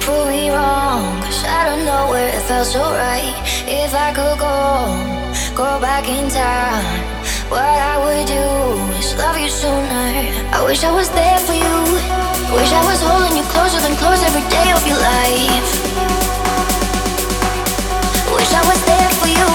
prove me wrong, cause I don't know where it felt so right. If I could go, go back in time, what I would do is love you sooner. I wish I was there for you. Wish I was holding you closer than close every day of your life. Wish I was there for you,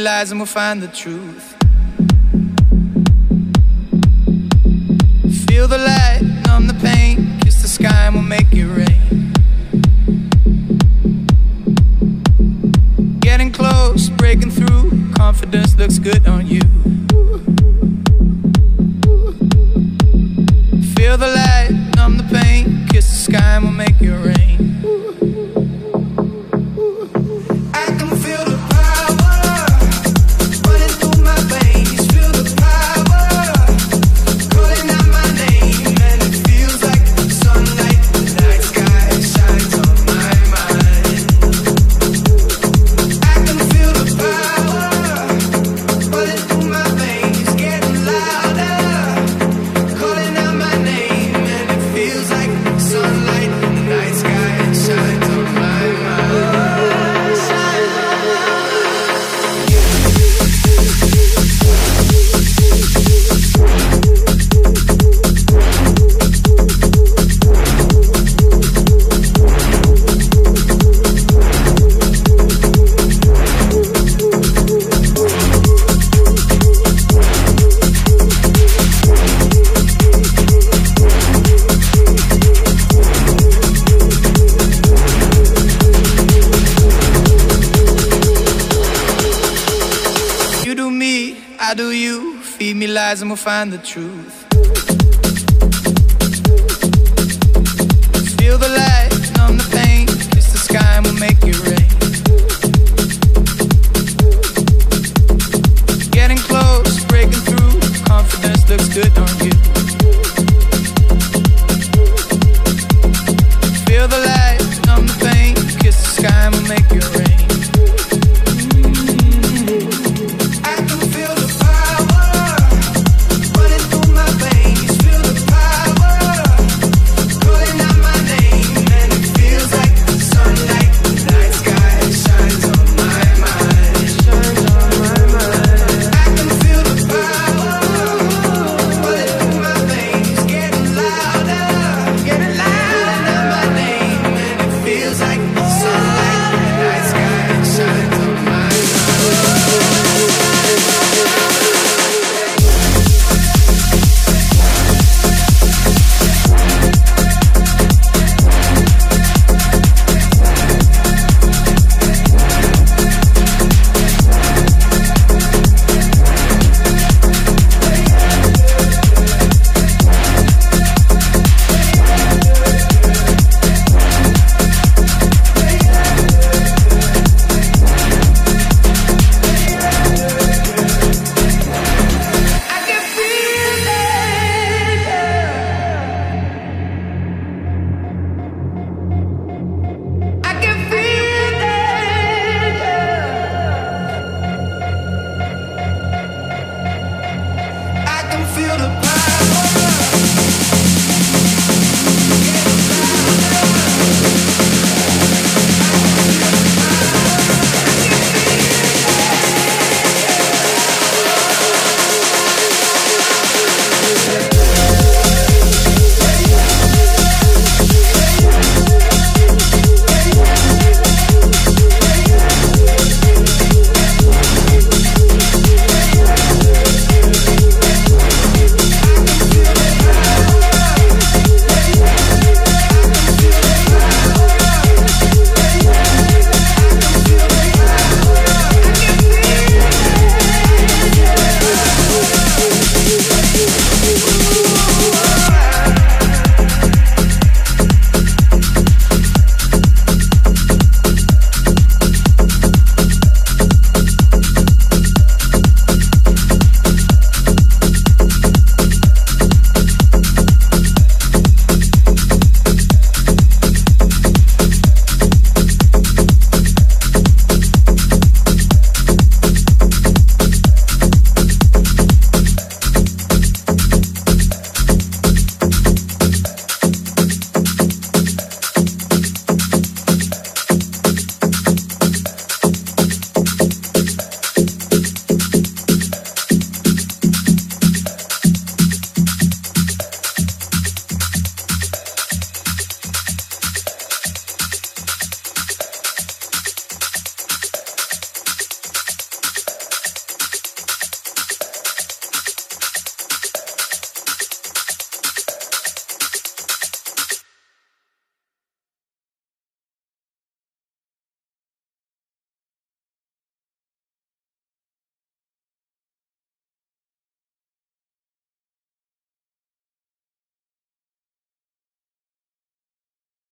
lies and we'll find the truth. Feel the light, numb the pain, kiss the sky and we'll make it rain. Getting close, breaking through, confidence looks good on you. Find the truth.